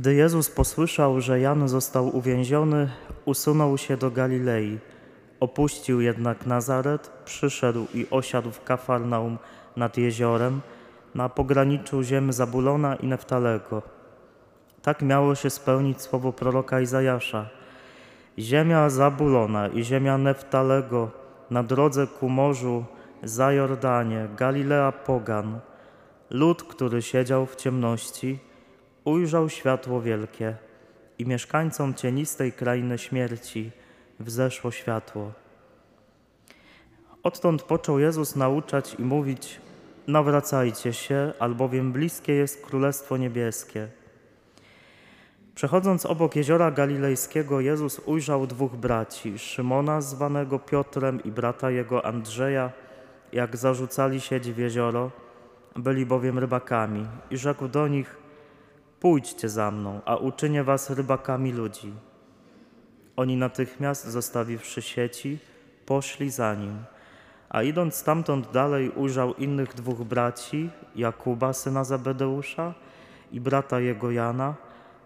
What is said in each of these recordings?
Gdy Jezus posłyszał, że Jan został uwięziony, usunął się do Galilei. Opuścił jednak Nazaret, przyszedł i osiadł w Kafarnaum nad jeziorem, na pograniczu ziem Zabulona i Neftalego. Tak miało się spełnić słowo proroka Izajasza. Ziemia Zabulona i ziemia Neftalego na drodze ku morzu za Jordanie, Galilea Pogan. Lud, który siedział w ciemności, ujrzał światło wielkie i mieszkańcom cienistej krainy śmierci wzeszło światło. Odtąd począł Jezus nauczać i mówić: Nawracajcie się, albowiem bliskie jest Królestwo Niebieskie. Przechodząc obok jeziora galilejskiego, Jezus ujrzał dwóch braci, Szymona zwanego Piotrem i brata jego Andrzeja, jak zarzucali sieć w jezioro, byli bowiem rybakami, i rzekł do nich: Pójdźcie za mną, a uczynię was rybakami ludzi. Oni natychmiast, zostawiwszy sieci, poszli za nim. A idąc stamtąd dalej, ujrzał innych dwóch braci, Jakuba, syna Zebedeusza, i brata jego Jana,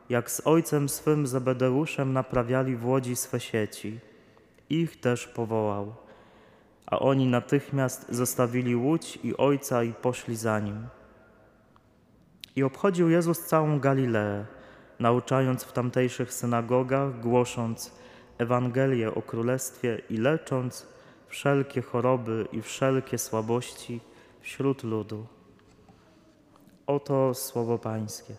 jak z ojcem swym Zebedeuszem naprawiali w łodzi swe sieci. Ich też powołał. A oni natychmiast zostawili łódź i ojca i poszli za nim. I obchodził Jezus całą Galileę, nauczając w tamtejszych synagogach, głosząc Ewangelię o Królestwie i lecząc wszelkie choroby i wszelkie słabości wśród ludu. Oto słowo Pańskie.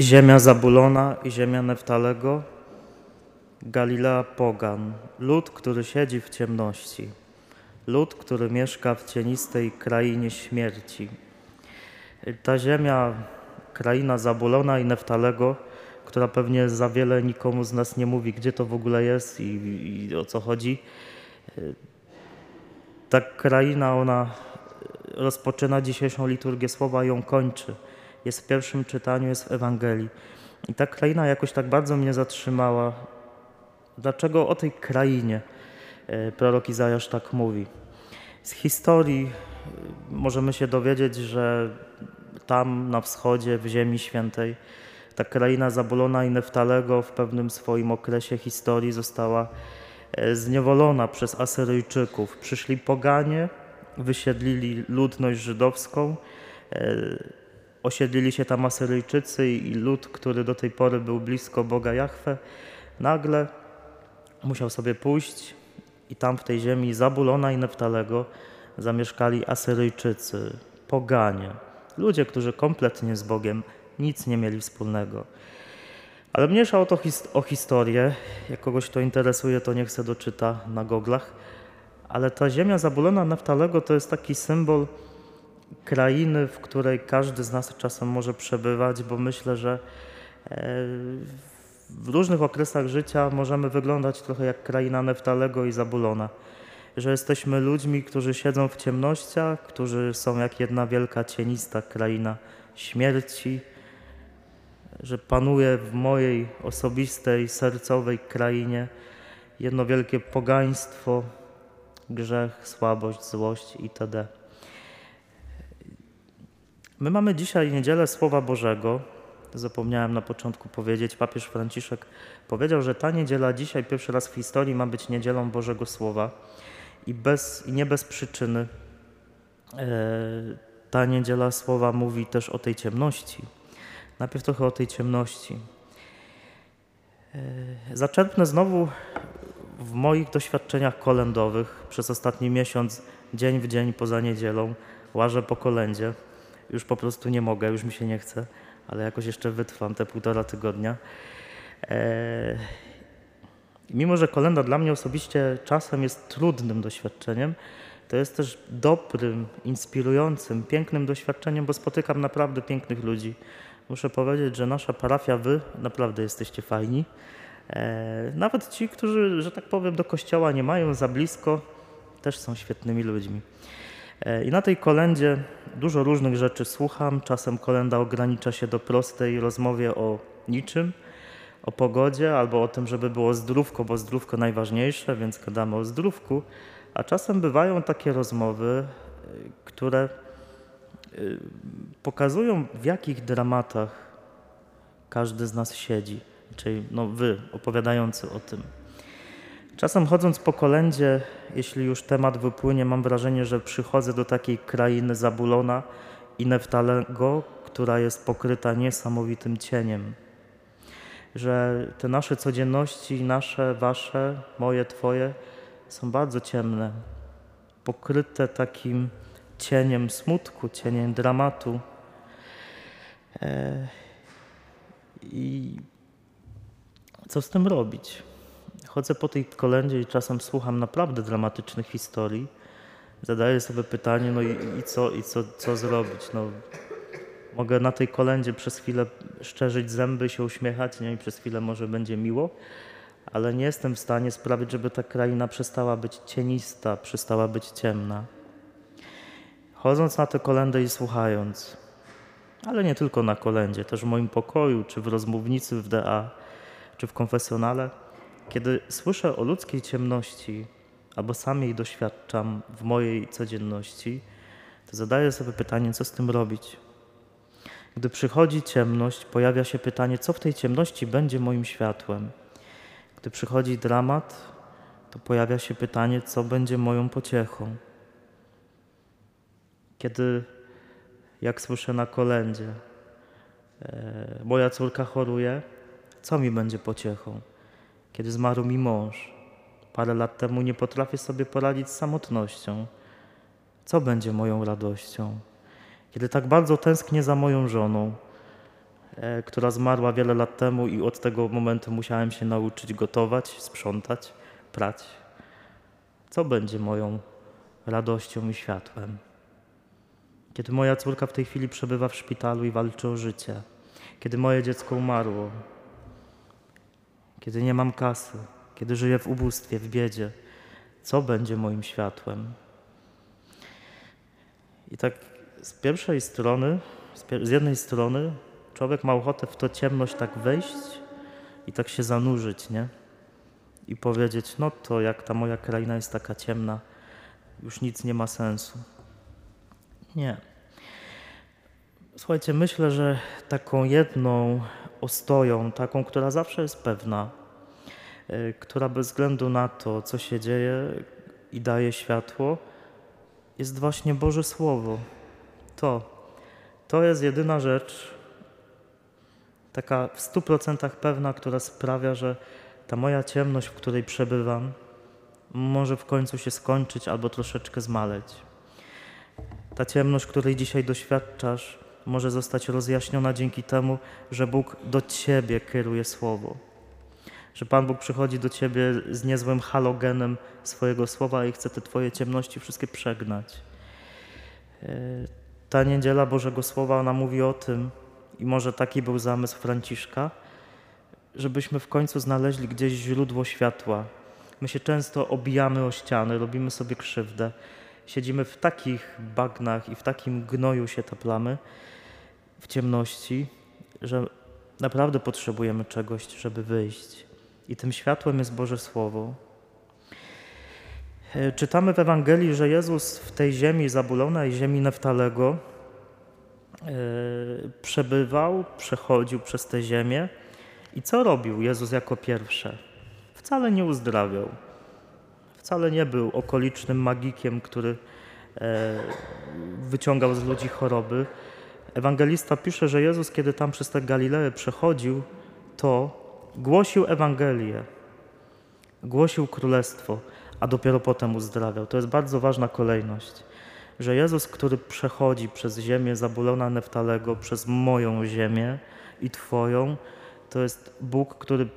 Ziemia Zabulona i ziemia Neftalego, Galilea Pogan, lud, który siedzi w ciemności, lud, który mieszka w cienistej krainie śmierci. Ta ziemia, kraina Zabulona i Neftalego, która pewnie za wiele nikomu z nas nie mówi, gdzie to w ogóle jest i, i o co chodzi. Ta kraina, ona rozpoczyna dzisiejszą liturgię słowa i ją kończy jest w pierwszym czytaniu, jest w Ewangelii. I ta kraina jakoś tak bardzo mnie zatrzymała. Dlaczego o tej krainie e, prorok Izajasz tak mówi? Z historii e, możemy się dowiedzieć, że tam na wschodzie, w Ziemi Świętej, ta kraina Zabulona i Neftalego w pewnym swoim okresie historii została e, zniewolona przez Asyryjczyków. Przyszli poganie, wysiedlili ludność żydowską, osiedlili się tam Asyryjczycy i lud, który do tej pory był blisko Boga Jahwe, nagle musiał sobie pójść i tam w tej ziemi Zabulona i Neftalego zamieszkali Asyryjczycy, poganie, ludzie, którzy kompletnie z Bogiem nic nie mieli wspólnego. Ale mniejsza o to his o historię, jak kogoś to interesuje, to niech se doczyta na goglach. Ale ta ziemia Zabulona Neftalego to jest taki symbol krainy, w której każdy z nas czasem może przebywać, bo myślę, że e, w różnych okresach życia możemy wyglądać trochę jak kraina Neftalego i Zabulona. Że jesteśmy ludźmi, którzy siedzą w ciemnościach, którzy są jak jedna wielka cienista kraina śmierci, że panuje w mojej osobistej, sercowej krainie jedno wielkie pogaństwo, grzech, słabość, złość itd. My mamy dzisiaj niedzielę Słowa Bożego. Zapomniałem na początku powiedzieć, papież Franciszek powiedział, że ta niedziela dzisiaj pierwszy raz w historii ma być niedzielą Bożego Słowa i, bez, i nie bez przyczyny. E, ta niedziela Słowa mówi też o tej ciemności. Najpierw trochę o tej ciemności. E, zaczerpnę znowu w moich doświadczeniach kolędowych przez ostatni miesiąc, dzień w dzień poza niedzielą, łażę po kolędzie już po prostu nie mogę, już mi się nie chce, ale jakoś jeszcze wytrwam te półtora tygodnia. Eee, mimo, że kolenda dla mnie osobiście czasem jest trudnym doświadczeniem, to jest też dobrym, inspirującym, pięknym doświadczeniem, bo spotykam naprawdę pięknych ludzi. Muszę powiedzieć, że nasza parafia, wy naprawdę jesteście fajni. Eee, nawet ci, którzy, że tak powiem, do kościoła nie mają za blisko, też są świetnymi ludźmi. E, I na tej kolendzie dużo różnych rzeczy słucham. Czasem kolenda ogranicza się do prostej rozmowie o niczym, o pogodzie albo o tym, żeby było zdrówko, bo zdrówko najważniejsze, więc gadamy o zdrówku. A czasem bywają takie rozmowy, y, które y, pokazują, w jakich dramatach każdy z nas siedzi, czyli no wy opowiadający o tym. Czasem chodząc po kolędzie, jeśli już temat wypłynie, mam wrażenie, że przychodzę do takiej krainy Zabulona i Neftalego, która jest pokryta niesamowitym cieniem. Że te nasze codzienności, nasze, wasze, moje, twoje, są bardzo ciemne, pokryte takim cieniem smutku, cieniem dramatu. E, I co z tym robić? Chodzę po tej kolędzie i czasem słucham naprawdę dramatycznych historii. Zadaję sobie pytanie, no i, i co, i co, co zrobić? No, mogę na tej kolędzie przez chwilę szczerzyć zęby, się uśmiechać, nie? i przez chwilę może będzie miło, ale nie jestem w stanie sprawić, żeby ta kraina przestała być cienista, przestała być ciemna. Chodząc na tę kolendę i słuchając, ale nie tylko na kolędzie, też w moim pokoju, czy w rozmównicy w DA, czy w konfesjonale, kiedy słyszę o ludzkiej ciemności, albo sam jej doświadczam w mojej codzienności, to zadaję sobie pytanie, co z tym robić. Gdy przychodzi ciemność, pojawia się pytanie, co w tej ciemności będzie moim światłem. Gdy przychodzi dramat, to pojawia się pytanie, co będzie moją pociechą. Kiedy, jak słyszę na kolędzie, e, moja córka choruje, co mi będzie pociechą? Kiedy zmarł mi mąż, parę lat temu nie potrafię sobie poradzić z samotnością. Co będzie moją radością? Kiedy tak bardzo tęsknię za moją żoną, E, która zmarła wiele lat temu i od tego momentu musiałem się nauczyć gotować, sprzątać, prać. Co będzie moją radością i światłem? Kiedy moja córka w tej chwili przebywa w szpitalu i walczy o życie, kiedy moje dziecko umarło, kiedy nie mam kasy, kiedy żyję w ubóstwie, w biedzie, co będzie moim światłem? I tak z pierwszej strony, z jednej strony człowiek ma ochotę w to ciemność tak wejść i tak się zanurzyć, nie? I powiedzieć, no to jak ta moja kraina jest taka ciemna, już nic nie ma sensu. Nie. Słuchajcie, myślę, że taką jedną ostoją, taką, która zawsze jest pewna, yy, która bez względu na to, co się dzieje i daje światło, jest właśnie Boże Słowo. To, to jest jedyna rzecz, taka w stu procentach pewna, która sprawia, że ta moja ciemność, w której przebywam, może w końcu się skończyć albo troszeczkę zmaleć. Ta ciemność, której dzisiaj doświadczasz, może zostać rozjaśniona dzięki temu, że Bóg do Ciebie kieruje słowo. Że Pan Bóg przychodzi do Ciebie z niezłym halogenem swojego słowa i chce te Twoje ciemności wszystkie przegnać. E, ta niedziela Bożego Słowa, ona mówi o tym, i może taki był zamysł Franciszka, żebyśmy w końcu znaleźli gdzieś źródło światła. My się często obijamy o ściany, robimy sobie krzywdę. Siedzimy w takich bagnach i w takim gnoju się taplamy, w ciemności, że naprawdę potrzebujemy czegoś, żeby wyjść. I tym światłem jest Boże Słowo. E, czytamy w Ewangelii, że Jezus w tej ziemi zabulonej, ziemi Neftalego, E, przebywał, przechodził przez tę ziemię. I co robił Jezus jako pierwsze? Wcale nie uzdrawiał. Wcale nie był okolicznym magikiem, który e, wyciągał z ludzi choroby. Ewangelista pisze, że Jezus, kiedy tam przez tę Galileę przechodził, to głosił Ewangelię, głosił królestwo, a dopiero potem uzdrawiał. To jest bardzo ważna kolejność że Jezus, który przechodzi przez ziemię Zabulona Neftalego, przez moją ziemię i Twoją, to jest Bóg, który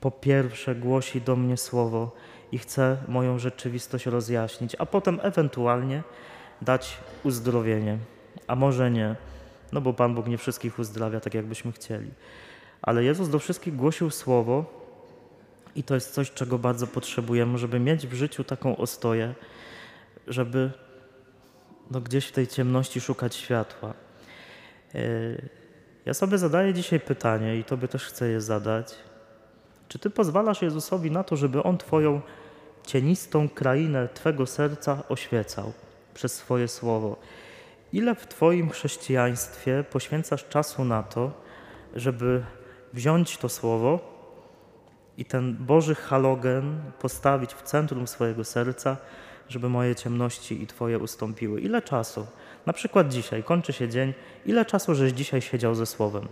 po pierwsze głosi do mnie słowo i chce moją rzeczywistość rozjaśnić, a potem ewentualnie dać uzdrowienie, a może nie, no bo Pan Bóg nie wszystkich uzdrawia tak, jakbyśmy chcieli. Ale Jezus do wszystkich głosił słowo i to jest coś, czego bardzo potrzebujemy, żeby mieć w życiu taką ostoję, żeby no gdzieś w tej ciemności szukać światła. E, ja sobie zadaję dzisiaj pytanie i Tobie też chcę je zadać. Czy Ty pozwalasz Jezusowi na to, żeby On Twoją cienistą krainę Twego serca oświecał przez swoje słowo? Ile w Twoim chrześcijaństwie poświęcasz czasu na to, żeby wziąć to słowo i ten Boży halogen postawić w centrum swojego serca, żeby moje ciemności i Twoje ustąpiły? Ile czasu? Na przykład dzisiaj, kończy się dzień, ile czasu żeś dzisiaj siedział ze słowem?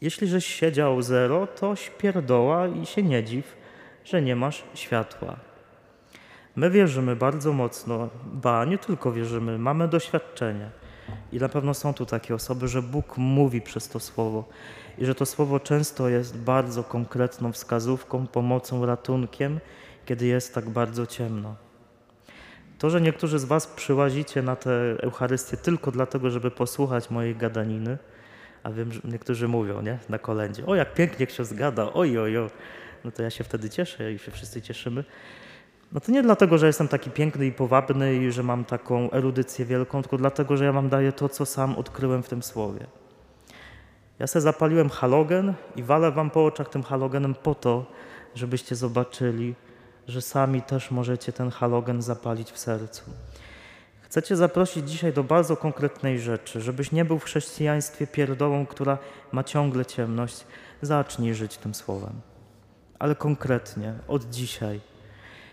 Jeśli żeś siedział zero, to śpierdoła i się nie dziw, że nie masz światła. My wierzymy bardzo mocno, ba, nie tylko wierzymy, mamy doświadczenie. I na pewno są tu takie osoby, że Bóg mówi przez to słowo i że to słowo często jest bardzo konkretną wskazówką, pomocą, ratunkiem, kiedy jest tak bardzo ciemno. To, że niektórzy z Was przyłazicie na tę Eucharystię tylko dlatego, żeby posłuchać mojej gadaniny, a wiem, że niektórzy mówią, nie, na kolędzie, o jak pięknie ksiądz gada, oj, oj, oj, no to ja się wtedy cieszę i się wszyscy cieszymy. No to nie dlatego, że jestem taki piękny i powabny i że mam taką erudycję wielką, tylko dlatego, że ja wam daję to, co sam odkryłem w tym słowie. Ja sobie zapaliłem halogen i walę wam po oczach tym halogenem po to, żebyście zobaczyli, że sami też możecie ten halogen zapalić w sercu. Chcę Cię zaprosić dzisiaj do bardzo konkretnej rzeczy, żebyś nie był w chrześcijaństwie pierdołą, która ma ciągle ciemność. Zacznij żyć tym słowem, ale konkretnie, od dzisiaj.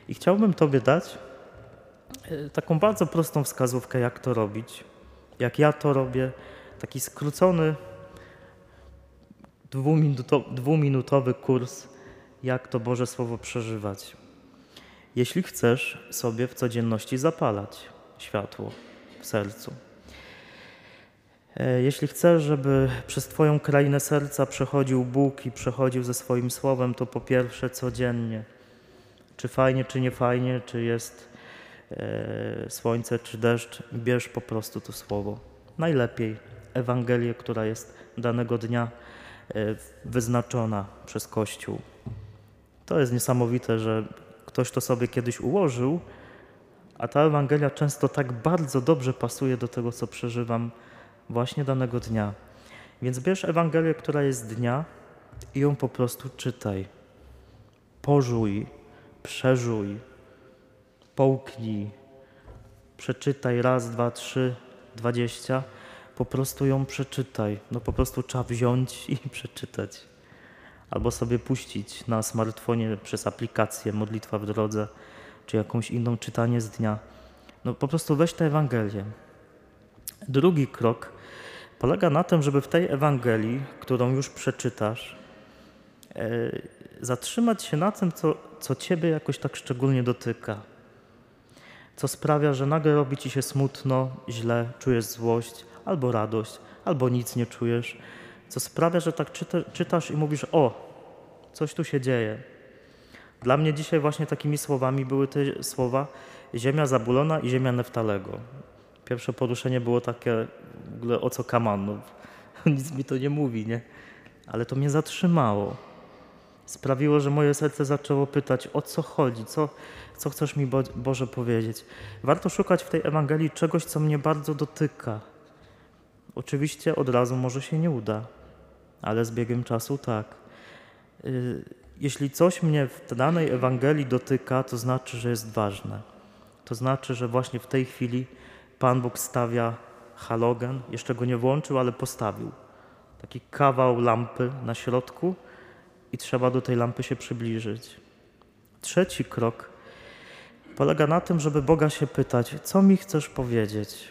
I chciałbym Tobie dać e, taką bardzo prostą wskazówkę, jak to robić, jak ja to robię, taki skrócony, dwuminutowy kurs, jak to Boże Słowo przeżywać. Jeśli chcesz sobie w codzienności zapalać światło w sercu. E, jeśli chcesz, żeby przez Twoją krainę serca przechodził Bóg i przechodził ze swoim słowem, to po pierwsze codziennie. Czy fajnie, czy nie fajnie, czy jest e, słońce, czy deszcz, bierz po prostu to słowo. Najlepiej Ewangelię, która jest danego dnia e, wyznaczona przez Kościół. To jest niesamowite, że ktoś to sobie kiedyś ułożył, a ta Ewangelia często tak bardzo dobrze pasuje do tego, co przeżywam właśnie danego dnia. Więc bierz Ewangelię, która jest dnia i ją po prostu czytaj. Pożuj, przeżuj, połknij, przeczytaj raz, dwa, trzy, dwadzieścia. Po prostu ją przeczytaj. No po prostu trzeba wziąć i przeczytać. Albo sobie puścić na smartfonie przez aplikację Modlitwa w drodze czy jakąś inną czytanie z dnia. No po prostu weź tę Ewangelię. Drugi krok polega na tym, żeby w tej Ewangelii, którą już przeczytasz, e, zatrzymać się na tym, co, co Ciebie jakoś tak szczególnie dotyka. Co sprawia, że nagle robi Ci się smutno, źle, czujesz złość albo radość, albo nic nie czujesz. Co sprawia, że tak czyta, czytasz i mówisz: O, coś tu się dzieje dla mnie dzisiaj właśnie takimi słowami były te słowa ziemia Zabulona i ziemia Neftalego. Pierwsze poruszenie było takie w ogóle o co kaman, no, nic mi to nie mówi, nie? Ale to mnie zatrzymało. Sprawiło, że moje serce zaczęło pytać, o co chodzi, co, co chcesz mi Bo Boże powiedzieć. Warto szukać w tej Ewangelii czegoś, co mnie bardzo dotyka. Oczywiście od razu może się nie uda, ale z biegiem czasu tak. Y, jeśli coś mnie w danej Ewangelii dotyka, to znaczy, że jest ważne. To znaczy, że właśnie w tej chwili Pan Bóg stawia halogen, jeszcze go nie włączył, ale postawił. Taki kawał lampy na środku i trzeba do tej lampy się przybliżyć. Trzeci krok polega na tym, żeby Boga się pytać, co mi chcesz powiedzieć?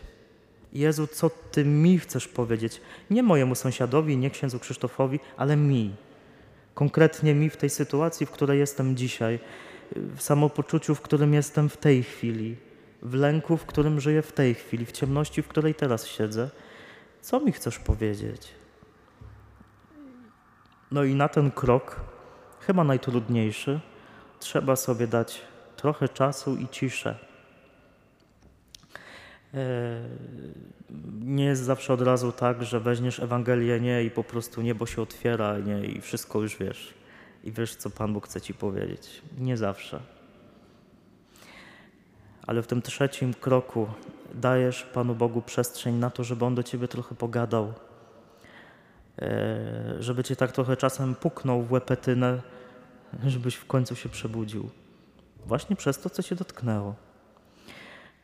Jezu, co Ty mi chcesz powiedzieć? Nie mojemu sąsiadowi, nie księdzu Krzysztofowi, ale mi konkretnie mi w tej sytuacji, w której jestem dzisiaj, w samopoczuciu, w którym jestem w tej chwili, w lęku, w którym żyję w tej chwili, w ciemności, w której teraz siedzę. Co mi chcesz powiedzieć? No i na ten krok, chyba najtrudniejszy, trzeba sobie dać trochę czasu i ciszę. E, nie jest zawsze od razu tak, że weźmiesz Ewangelię nie i po prostu niebo się otwiera nie, i wszystko już wiesz. I wiesz, co Pan Bóg chce ci powiedzieć. Nie zawsze. ale w tym trzecim kroku dajesz Panu Bogu przestrzeń na to, żeby On do ciebie trochę pogadał, żeby cię tak trochę czasem puknął w łepetynę, żebyś w końcu się przebudził. Właśnie przez to, co się dotknęło.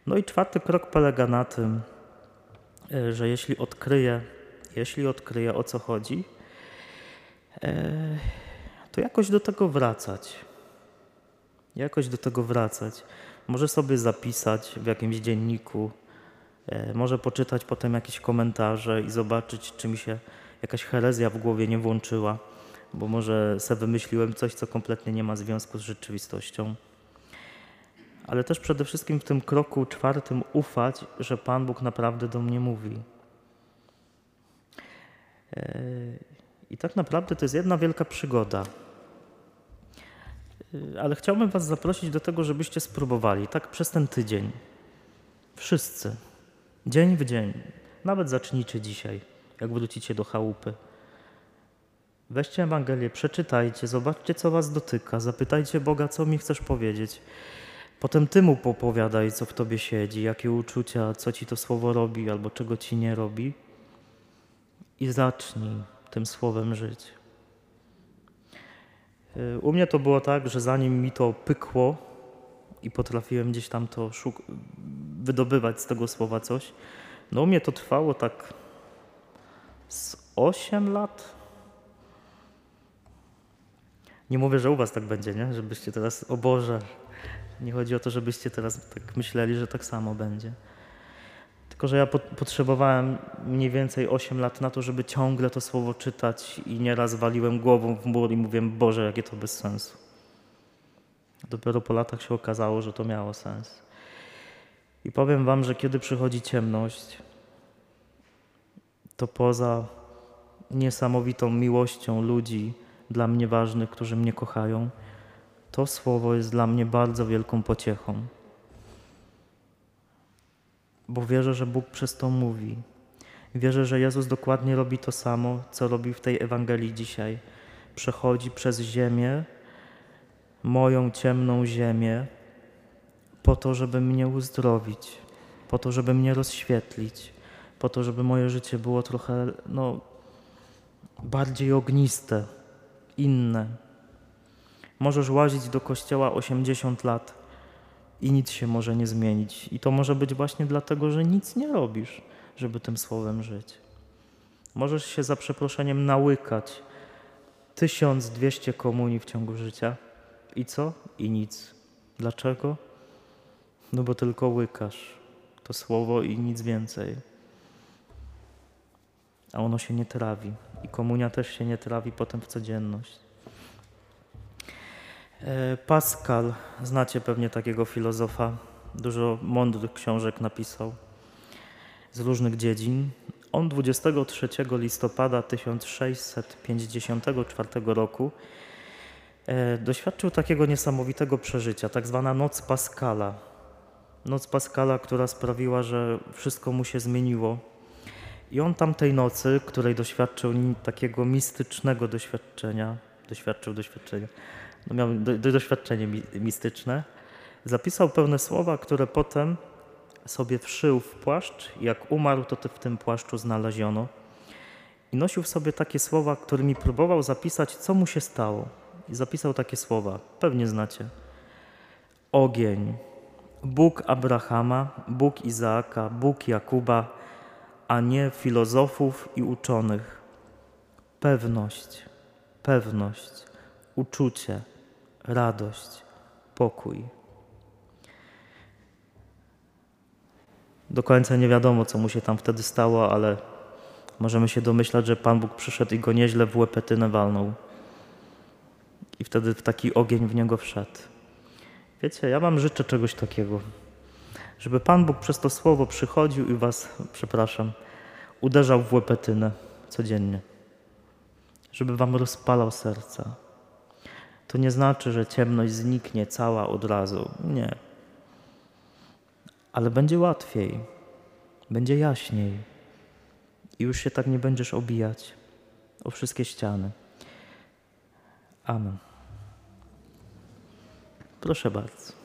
No i czwarty krok polega na tym, e, że jeśli odkryję, jeśli odkryję o co chodzi, e, to jakoś do tego wracać. Jakoś do tego wracać. Może sobie zapisać w jakimś dzienniku, e, może poczytać potem jakieś komentarze i zobaczyć, czy mi się jakaś herezja w głowie nie włączyła, bo może sobie wymyśliłem coś, co kompletnie nie ma związku z rzeczywistością. Ale też przede wszystkim w tym kroku czwartym ufać, że Pan Bóg naprawdę do mnie mówi. E, I tak naprawdę to jest jedna wielka przygoda. E, ale chciałbym Was zaprosić do tego, żebyście spróbowali tak przez ten tydzień. Wszyscy. Dzień w dzień. Nawet zacznijcie dzisiaj, jak wrócicie do chałupy. Weźcie Ewangelię, przeczytajcie, zobaczcie, co Was dotyka, zapytajcie Boga, co mi chcesz powiedzieć. Potem Ty mu popowiadaj, co w Tobie siedzi, jakie uczucia, co Ci to słowo robi albo czego Ci nie robi. I zacznij tym słowem żyć. U mnie to było tak, że zanim mi to pykło i potrafiłem gdzieś tam to wydobywać z tego słowa coś, no u mnie to trwało tak z 8 lat. Nie mówię, że u was tak będzie, nie? Żebyście teraz, o Boże, nie chodzi o to, żebyście teraz tak myśleli, że tak samo będzie. Tylko, że ja potrzebowałem mniej więcej 8 lat na to, żeby ciągle to słowo czytać i nieraz waliłem głową w mur i mówiłem, Boże, jakie to bez sensu. Dopiero po latach się okazało, że to miało sens. I powiem wam, że kiedy przychodzi ciemność, to poza niesamowitą miłością ludzi dla mnie ważnych, którzy mnie kochają, to słowo jest dla mnie bardzo wielką pociechą. Bo wierzę, że Bóg przez to mówi. Wierzę, że Jezus dokładnie robi to samo, co robi w tej Ewangelii dzisiaj. Przechodzi przez ziemię, moją ciemną ziemię, po to, żeby mnie uzdrowić, po to, żeby mnie rozświetlić, po to, żeby moje życie było trochę no, bardziej ogniste, inne. Możesz łazić do kościoła 80 lat i nic się może nie zmienić. I to może być właśnie dlatego, że nic nie robisz, żeby tym słowem żyć. Możesz się za przeproszeniem nałykać 1200 komunii w ciągu życia. I co? I nic. Dlaczego? No bo tylko łykasz to słowo i nic więcej. A ono się nie trawi. I komunia też się nie trawi potem w codzienność. E, Pascal, znacie pewnie takiego filozofa, dużo mądrych książek napisał z różnych dziedzin. On 23 listopada 1654 roku e, doświadczył takiego niesamowitego przeżycia, tak zwana noc Pascala. Noc Pascala, która sprawiła, że wszystko mu się zmieniło. I on tamtej nocy, której doświadczył takiego mistycznego doświadczenia, doświadczył doświadczenia, no miał do, do doświadczenie mistyczne, zapisał pewne słowa, które potem sobie wszył w płaszcz. Jak umarł, to w tym płaszczu znaleziono. I nosił w sobie takie słowa, którymi próbował zapisać, co mu się stało. I zapisał takie słowa, pewnie znacie. Ogień, Bóg Abrahama, Bóg Izaaka, Bóg Jakuba, a nie filozofów i uczonych. Pewność, pewność, uczucie, radość, pokój. Do końca nie wiadomo, co mu się tam wtedy stało, ale możemy się domyślać, że Pan Bóg przyszedł i go nieźle w łepetynę walnął. I wtedy w taki ogień w niego wszedł. Wiecie, ja wam życzę czegoś takiego, żeby Pan Bóg przez to słowo przychodził i was, przepraszam, uderzał w łepetynę codziennie. Żeby wam rozpalał serca to nie znaczy, że ciemność zniknie cała od razu. Nie. Ale będzie łatwiej, będzie jaśniej i już się tak nie będziesz obijać o wszystkie ściany. Amen. Proszę bardzo.